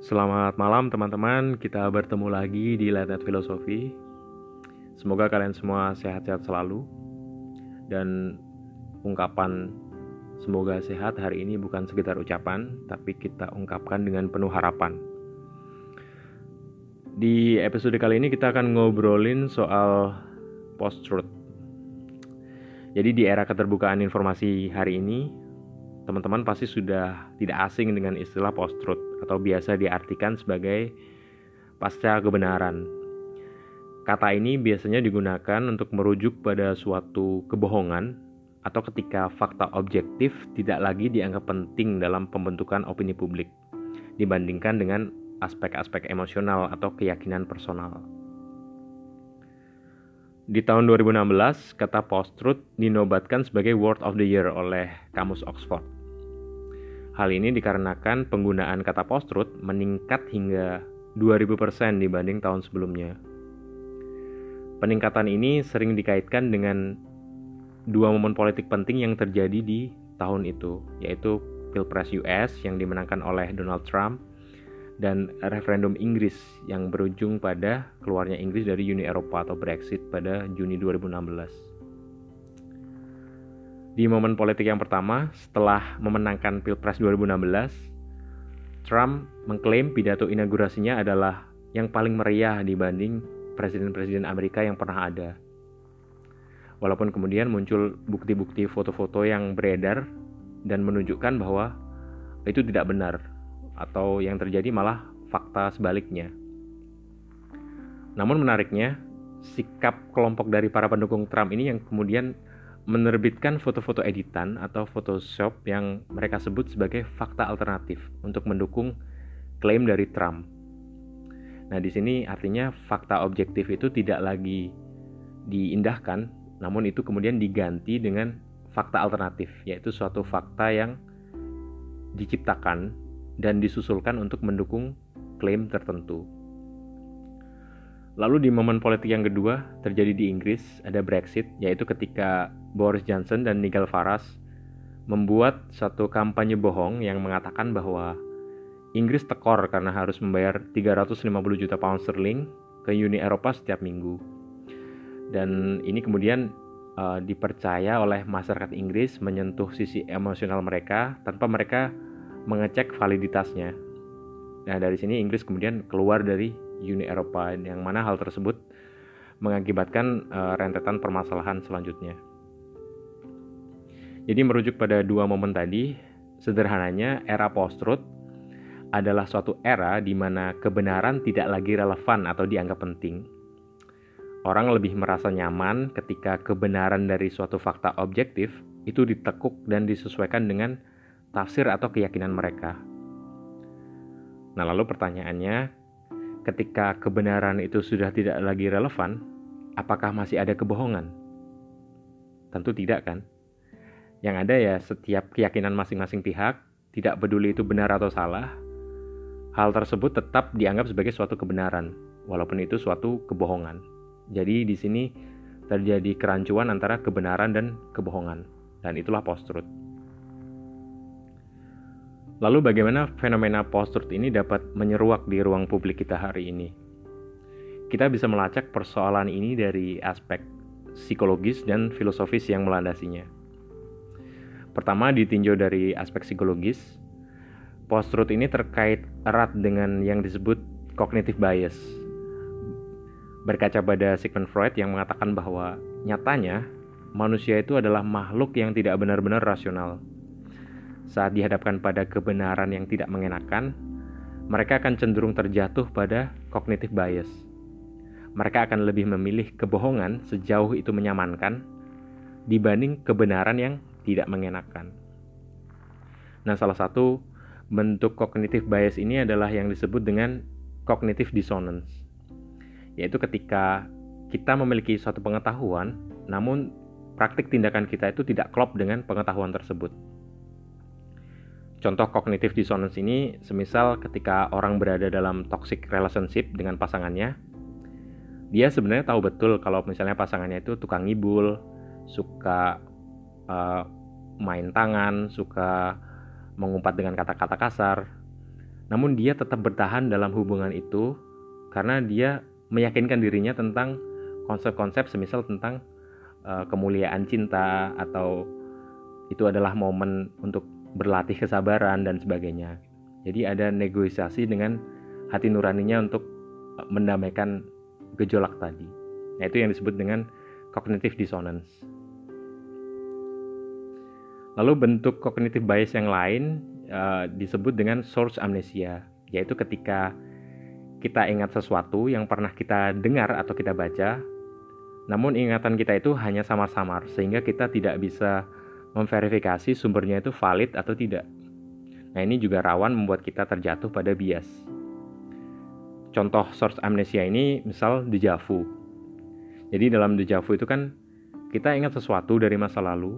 Selamat malam teman-teman, kita bertemu lagi di Letet Filosofi. Semoga kalian semua sehat-sehat selalu. Dan ungkapan semoga sehat hari ini bukan sekedar ucapan, tapi kita ungkapkan dengan penuh harapan. Di episode kali ini kita akan ngobrolin soal post-truth. Jadi di era keterbukaan informasi hari ini, teman-teman pasti sudah tidak asing dengan istilah post-truth atau biasa diartikan sebagai pasca kebenaran. Kata ini biasanya digunakan untuk merujuk pada suatu kebohongan atau ketika fakta objektif tidak lagi dianggap penting dalam pembentukan opini publik dibandingkan dengan aspek-aspek emosional atau keyakinan personal. Di tahun 2016, kata post-truth dinobatkan sebagai Word of the Year oleh Kamus Oxford. Hal ini dikarenakan penggunaan kata post-truth meningkat hingga 2000% dibanding tahun sebelumnya. Peningkatan ini sering dikaitkan dengan dua momen politik penting yang terjadi di tahun itu, yaitu Pilpres US yang dimenangkan oleh Donald Trump dan referendum Inggris yang berujung pada keluarnya Inggris dari Uni Eropa atau Brexit pada Juni 2016. Di momen politik yang pertama, setelah memenangkan Pilpres 2016, Trump mengklaim pidato inaugurasinya adalah yang paling meriah dibanding presiden-presiden Amerika yang pernah ada. Walaupun kemudian muncul bukti-bukti foto-foto yang beredar dan menunjukkan bahwa itu tidak benar atau yang terjadi malah fakta sebaliknya. Namun menariknya, sikap kelompok dari para pendukung Trump ini yang kemudian menerbitkan foto-foto editan atau Photoshop yang mereka sebut sebagai fakta alternatif untuk mendukung klaim dari Trump. Nah, di sini artinya fakta objektif itu tidak lagi diindahkan, namun itu kemudian diganti dengan fakta alternatif, yaitu suatu fakta yang diciptakan dan disusulkan untuk mendukung klaim tertentu. Lalu di momen politik yang kedua terjadi di Inggris ada Brexit yaitu ketika Boris Johnson dan Nigel Farage membuat satu kampanye bohong yang mengatakan bahwa Inggris tekor karena harus membayar 350 juta pound sterling ke Uni Eropa setiap minggu. Dan ini kemudian uh, dipercaya oleh masyarakat Inggris menyentuh sisi emosional mereka tanpa mereka mengecek validitasnya. Nah, dari sini Inggris kemudian keluar dari Uni Eropa yang mana hal tersebut mengakibatkan uh, rentetan permasalahan selanjutnya. Jadi merujuk pada dua momen tadi, sederhananya era post-truth adalah suatu era di mana kebenaran tidak lagi relevan atau dianggap penting. Orang lebih merasa nyaman ketika kebenaran dari suatu fakta objektif itu ditekuk dan disesuaikan dengan tafsir atau keyakinan mereka. Nah, lalu pertanyaannya, ketika kebenaran itu sudah tidak lagi relevan, apakah masih ada kebohongan? Tentu tidak, kan? Yang ada ya setiap keyakinan masing-masing pihak, tidak peduli itu benar atau salah, hal tersebut tetap dianggap sebagai suatu kebenaran, walaupun itu suatu kebohongan. Jadi di sini terjadi kerancuan antara kebenaran dan kebohongan, dan itulah post-truth. Lalu bagaimana fenomena post-truth ini dapat menyeruak di ruang publik kita hari ini? Kita bisa melacak persoalan ini dari aspek psikologis dan filosofis yang melandasinya. Pertama ditinjau dari aspek psikologis, post-truth ini terkait erat dengan yang disebut cognitive bias. Berkaca pada Sigmund Freud yang mengatakan bahwa nyatanya manusia itu adalah makhluk yang tidak benar-benar rasional saat dihadapkan pada kebenaran yang tidak mengenakan, mereka akan cenderung terjatuh pada cognitive bias. Mereka akan lebih memilih kebohongan sejauh itu menyamankan dibanding kebenaran yang tidak mengenakan. Nah, salah satu bentuk cognitive bias ini adalah yang disebut dengan cognitive dissonance, yaitu ketika kita memiliki suatu pengetahuan, namun praktik tindakan kita itu tidak klop dengan pengetahuan tersebut. Contoh kognitif dissonance ini semisal ketika orang berada dalam toxic relationship dengan pasangannya, dia sebenarnya tahu betul kalau misalnya pasangannya itu tukang ngibul, suka uh, main tangan, suka mengumpat dengan kata-kata kasar. namun dia tetap bertahan dalam hubungan itu karena dia meyakinkan dirinya tentang konsep-konsep semisal tentang uh, kemuliaan cinta atau itu adalah momen untuk berlatih kesabaran dan sebagainya. Jadi ada negosiasi dengan hati nuraninya untuk eh, mendamaikan gejolak tadi. Nah, itu yang disebut dengan cognitive dissonance. Lalu bentuk cognitive bias yang lain uh, disebut dengan source amnesia, yaitu ketika kita ingat sesuatu yang pernah kita dengar atau kita baca, namun ingatan kita itu hanya samar-samar sehingga kita tidak bisa memverifikasi sumbernya itu valid atau tidak. Nah, ini juga rawan membuat kita terjatuh pada bias. Contoh source amnesia ini misal deja vu. Jadi dalam deja vu itu kan kita ingat sesuatu dari masa lalu,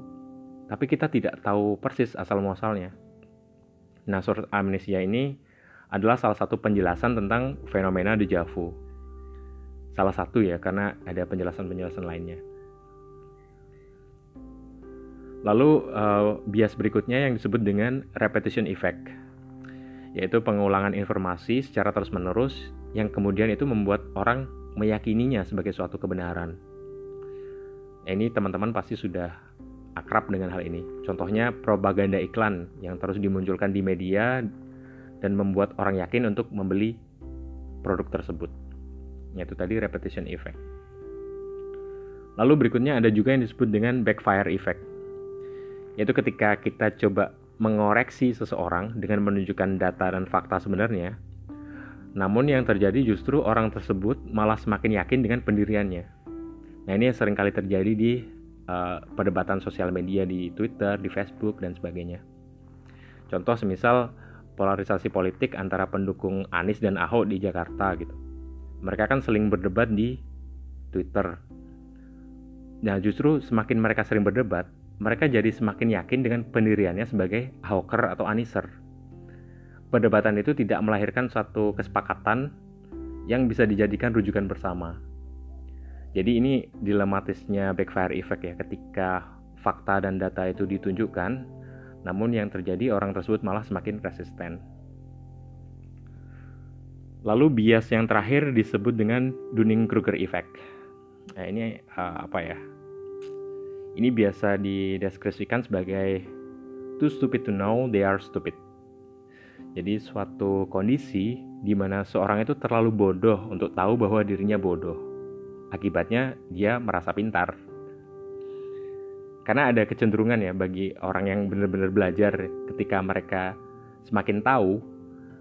tapi kita tidak tahu persis asal muasalnya. Nah, source amnesia ini adalah salah satu penjelasan tentang fenomena deja vu. Salah satu ya, karena ada penjelasan-penjelasan lainnya. Lalu uh, bias berikutnya yang disebut dengan repetition effect, yaitu pengulangan informasi secara terus-menerus yang kemudian itu membuat orang meyakininya sebagai suatu kebenaran. Ini teman-teman pasti sudah akrab dengan hal ini. Contohnya propaganda iklan yang terus dimunculkan di media dan membuat orang yakin untuk membeli produk tersebut. Yaitu tadi repetition effect. Lalu berikutnya ada juga yang disebut dengan backfire effect. Yaitu ketika kita coba mengoreksi seseorang dengan menunjukkan data dan fakta sebenarnya, namun yang terjadi justru orang tersebut malah semakin yakin dengan pendiriannya. Nah ini yang sering kali terjadi di uh, perdebatan sosial media di Twitter, di Facebook, dan sebagainya. Contoh semisal polarisasi politik antara pendukung Anies dan Ahok di Jakarta gitu. Mereka kan sering berdebat di Twitter. Nah, justru semakin mereka sering berdebat, mereka jadi semakin yakin dengan pendiriannya sebagai Ahoker atau Aniser. Perdebatan itu tidak melahirkan suatu kesepakatan yang bisa dijadikan rujukan bersama. Jadi ini dilematisnya backfire effect ya ketika fakta dan data itu ditunjukkan namun yang terjadi orang tersebut malah semakin resisten. Lalu bias yang terakhir disebut dengan Dunning-Kruger effect. Nah, ini uh, apa ya? Ini biasa dideskripsikan sebagai too stupid to know they are stupid. Jadi suatu kondisi di mana seorang itu terlalu bodoh untuk tahu bahwa dirinya bodoh. Akibatnya dia merasa pintar karena ada kecenderungan ya bagi orang yang benar-benar belajar ketika mereka semakin tahu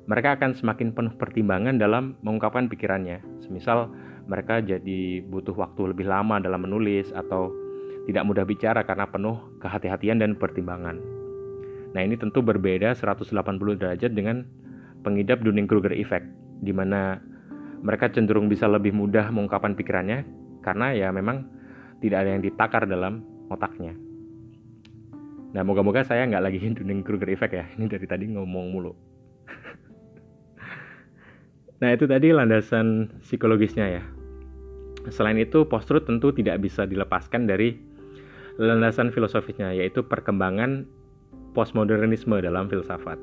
mereka akan semakin penuh pertimbangan dalam mengungkapkan pikirannya semisal mereka jadi butuh waktu lebih lama dalam menulis atau tidak mudah bicara karena penuh kehati-hatian dan pertimbangan nah ini tentu berbeda 180 derajat dengan pengidap Dunning-Kruger effect di mana mereka cenderung bisa lebih mudah mengungkapkan pikirannya karena ya memang tidak ada yang ditakar dalam otaknya. Nah, moga-moga saya nggak lagi Dunning Kruger effect ya. Ini dari tadi ngomong mulu. nah, itu tadi landasan psikologisnya ya. Selain itu, post-truth tentu tidak bisa dilepaskan dari landasan filosofisnya, yaitu perkembangan postmodernisme dalam filsafat.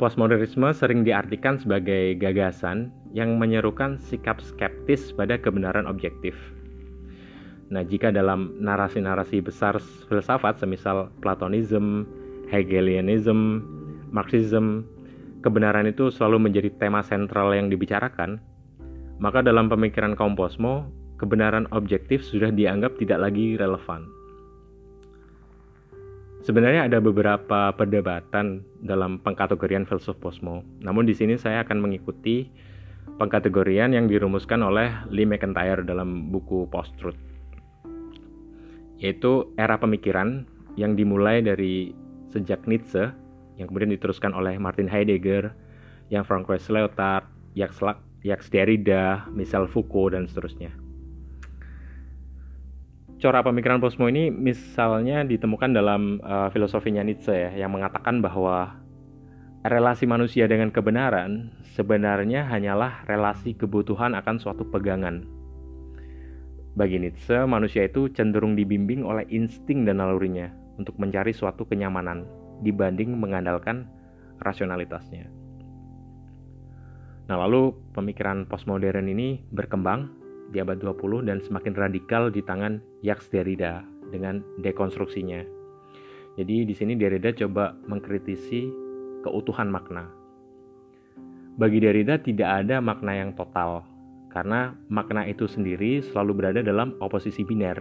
Postmodernisme sering diartikan sebagai gagasan yang menyerukan sikap skeptis pada kebenaran objektif Nah, jika dalam narasi-narasi besar filsafat semisal Platonism, Hegelianism, Marxism, kebenaran itu selalu menjadi tema sentral yang dibicarakan, maka dalam pemikiran kaum posmo, kebenaran objektif sudah dianggap tidak lagi relevan. Sebenarnya ada beberapa perdebatan dalam pengkategorian filsuf posmo, namun di sini saya akan mengikuti pengkategorian yang dirumuskan oleh Lee McIntyre dalam buku Post-Truth yaitu era pemikiran yang dimulai dari sejak Nietzsche yang kemudian diteruskan oleh Martin Heidegger, yang Francois Lyotard, Jacques Derrida, Michel Foucault dan seterusnya. Cora pemikiran posmo ini misalnya ditemukan dalam uh, filosofinya Nietzsche ya, yang mengatakan bahwa relasi manusia dengan kebenaran sebenarnya hanyalah relasi kebutuhan akan suatu pegangan bagi Nietzsche, manusia itu cenderung dibimbing oleh insting dan nalurinya untuk mencari suatu kenyamanan dibanding mengandalkan rasionalitasnya. Nah, lalu pemikiran postmodern ini berkembang di abad 20 dan semakin radikal di tangan Jacques Derrida dengan dekonstruksinya. Jadi di sini Derrida coba mengkritisi keutuhan makna. Bagi Derrida tidak ada makna yang total karena makna itu sendiri selalu berada dalam oposisi biner.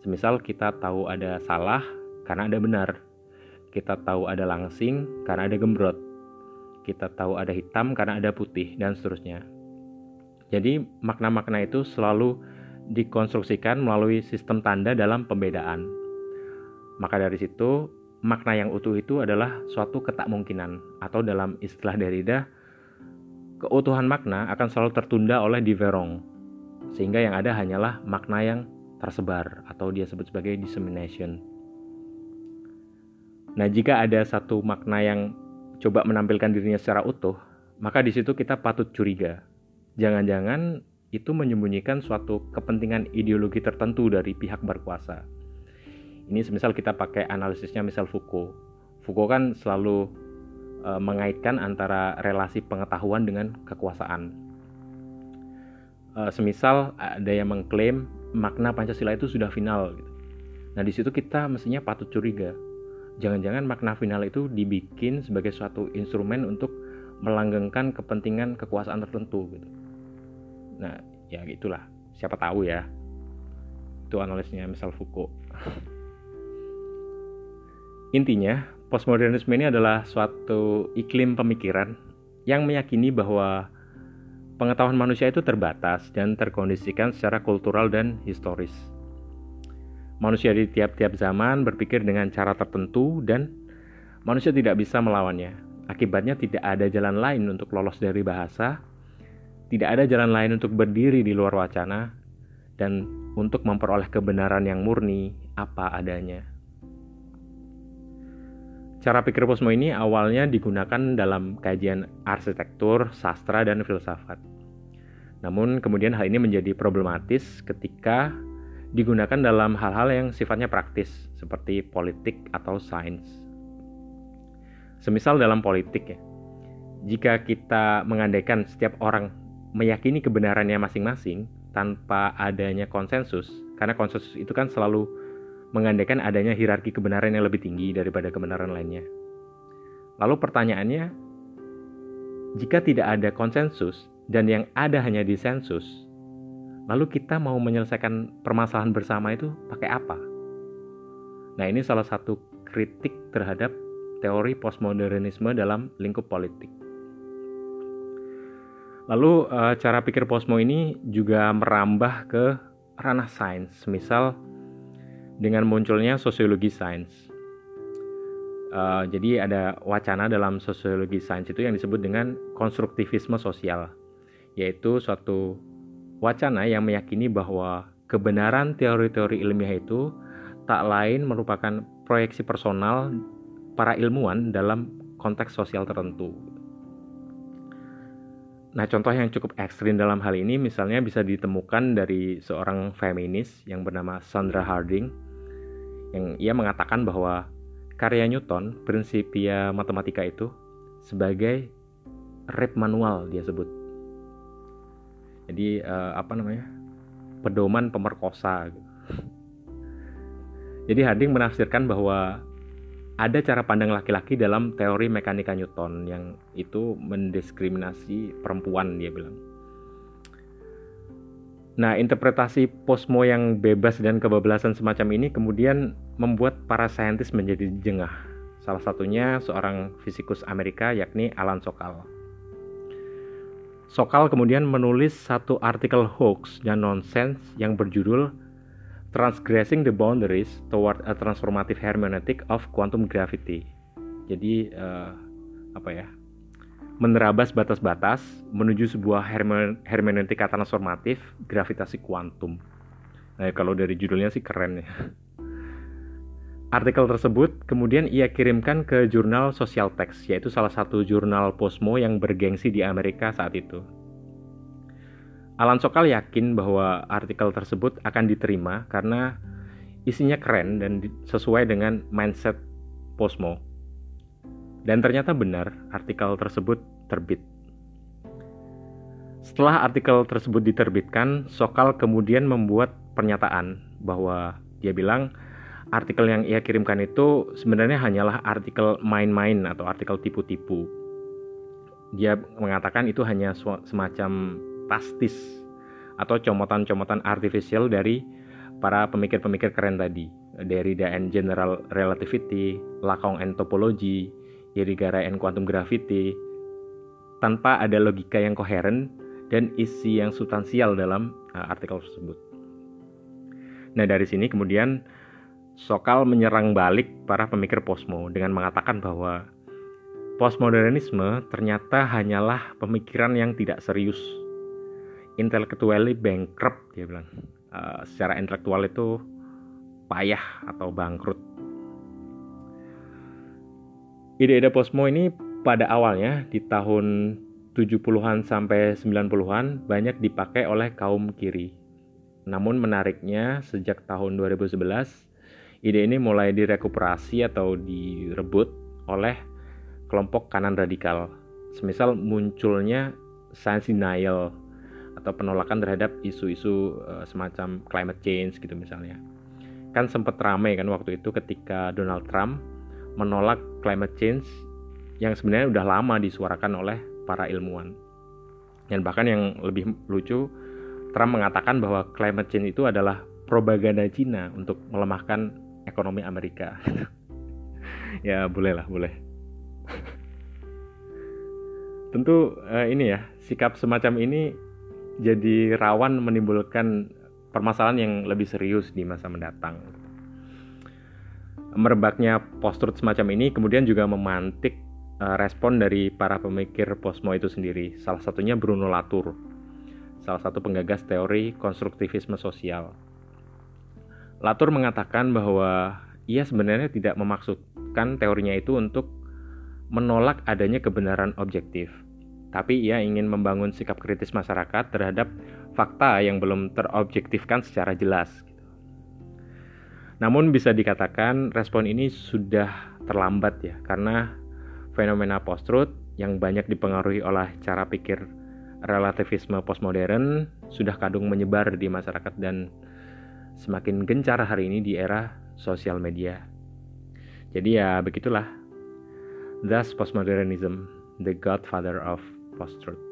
Semisal kita tahu ada salah karena ada benar. Kita tahu ada langsing karena ada gembrot. Kita tahu ada hitam karena ada putih dan seterusnya. Jadi makna-makna itu selalu dikonstruksikan melalui sistem tanda dalam pembedaan. Maka dari situ makna yang utuh itu adalah suatu ketakmungkinan atau dalam istilah Derrida keutuhan makna akan selalu tertunda oleh diverong, sehingga yang ada hanyalah makna yang tersebar atau dia sebut sebagai dissemination. Nah, jika ada satu makna yang coba menampilkan dirinya secara utuh, maka di situ kita patut curiga. Jangan-jangan itu menyembunyikan suatu kepentingan ideologi tertentu dari pihak berkuasa. Ini semisal kita pakai analisisnya misal Foucault. Foucault kan selalu e, mengaitkan antara relasi pengetahuan dengan kekuasaan. E, semisal ada yang mengklaim makna Pancasila itu sudah final. Gitu. Nah di situ kita mestinya patut curiga. Jangan-jangan makna final itu dibikin sebagai suatu instrumen untuk melanggengkan kepentingan kekuasaan tertentu gitu. Nah, ya gitulah. Siapa tahu ya. Itu analisnya misal Foucault. Intinya, Postmodernisme ini adalah suatu iklim pemikiran yang meyakini bahwa pengetahuan manusia itu terbatas dan terkondisikan secara kultural dan historis. Manusia di tiap-tiap zaman berpikir dengan cara tertentu dan manusia tidak bisa melawannya. Akibatnya tidak ada jalan lain untuk lolos dari bahasa, tidak ada jalan lain untuk berdiri di luar wacana, dan untuk memperoleh kebenaran yang murni apa adanya. Cara pikir Posmo ini awalnya digunakan dalam kajian arsitektur, sastra, dan filsafat. Namun kemudian hal ini menjadi problematis ketika digunakan dalam hal-hal yang sifatnya praktis seperti politik atau sains. Semisal dalam politik ya, jika kita mengandaikan setiap orang meyakini kebenarannya masing-masing tanpa adanya konsensus, karena konsensus itu kan selalu mengandaikan adanya hierarki kebenaran yang lebih tinggi daripada kebenaran lainnya. Lalu pertanyaannya, jika tidak ada konsensus dan yang ada hanya disensus, lalu kita mau menyelesaikan permasalahan bersama itu pakai apa? Nah, ini salah satu kritik terhadap teori postmodernisme dalam lingkup politik. Lalu eh, cara pikir posmo ini juga merambah ke ranah sains, misal dengan munculnya sosiologi sains. Uh, jadi ada wacana dalam sosiologi sains itu yang disebut dengan konstruktivisme sosial, yaitu suatu wacana yang meyakini bahwa kebenaran teori-teori ilmiah itu tak lain merupakan proyeksi personal para ilmuwan dalam konteks sosial tertentu. Nah, contoh yang cukup ekstrim dalam hal ini misalnya bisa ditemukan dari seorang feminis yang bernama Sandra Harding yang ia mengatakan bahwa karya Newton, Principia Matematika itu sebagai rep manual dia sebut. Jadi uh, apa namanya? pedoman pemerkosa. Jadi Harding menafsirkan bahwa ada cara pandang laki-laki dalam teori mekanika Newton yang itu mendiskriminasi perempuan dia bilang. Nah, interpretasi posmo yang bebas dan kebablasan semacam ini kemudian membuat para saintis menjadi jengah. Salah satunya seorang fisikus Amerika yakni Alan Sokal. Sokal kemudian menulis satu artikel hoax dan nonsense yang berjudul Transgressing the Boundaries Toward a Transformative Hermeneutic of Quantum Gravity. Jadi uh, apa ya? menerabas batas-batas menuju sebuah hermeneutika transformatif gravitasi kuantum. Nah, kalau dari judulnya sih keren ya. Artikel tersebut kemudian ia kirimkan ke jurnal Social Text, yaitu salah satu jurnal Posmo yang bergengsi di Amerika saat itu. Alan Sokal yakin bahwa artikel tersebut akan diterima karena isinya keren dan sesuai dengan mindset Posmo Dan ternyata benar, artikel tersebut terbit. Setelah artikel tersebut diterbitkan, Sokal kemudian membuat pernyataan bahwa dia bilang artikel yang ia kirimkan itu sebenarnya hanyalah artikel main-main atau artikel tipu-tipu. Dia mengatakan itu hanya semacam pastis atau comotan-comotan artificial dari para pemikir-pemikir keren tadi. Derrida and General Relativity, Lacan and Topology, Irigaray and Quantum Gravity, tanpa ada logika yang koheren dan isi yang substansial dalam uh, artikel tersebut. Nah dari sini kemudian Sokal menyerang balik para pemikir posmo dengan mengatakan bahwa postmodernisme ternyata hanyalah pemikiran yang tidak serius, intellectually bankrupt dia bilang. Uh, secara intelektual itu payah atau bangkrut Ide-ide posmo ini pada awalnya di tahun 70-an sampai 90-an banyak dipakai oleh kaum kiri. Namun menariknya sejak tahun 2011 ide ini mulai direkuperasi atau direbut oleh kelompok kanan radikal. Semisal munculnya science denial atau penolakan terhadap isu-isu uh, semacam climate change gitu misalnya. Kan sempat ramai kan waktu itu ketika Donald Trump menolak climate change yang sebenarnya udah lama disuarakan oleh para ilmuwan. Dan bahkan yang lebih lucu, Trump mengatakan bahwa climate change itu adalah propaganda Cina untuk melemahkan ekonomi Amerika. ya boleh lah, boleh. Tentu eh, ini ya, sikap semacam ini jadi rawan menimbulkan permasalahan yang lebih serius di masa mendatang merebaknya post-truth semacam ini kemudian juga memantik uh, respon dari para pemikir posmo itu sendiri. Salah satunya Bruno Latour, salah satu penggagas teori konstruktivisme sosial. Latour mengatakan bahwa ia sebenarnya tidak memaksudkan teorinya itu untuk menolak adanya kebenaran objektif, tapi ia ingin membangun sikap kritis masyarakat terhadap fakta yang belum terobjektifkan secara jelas namun bisa dikatakan respon ini sudah terlambat ya karena fenomena post-truth yang banyak dipengaruhi oleh cara pikir relativisme postmodern sudah kadung menyebar di masyarakat dan semakin gencar hari ini di era sosial media. Jadi ya begitulah. Thus postmodernism, the godfather of post-truth.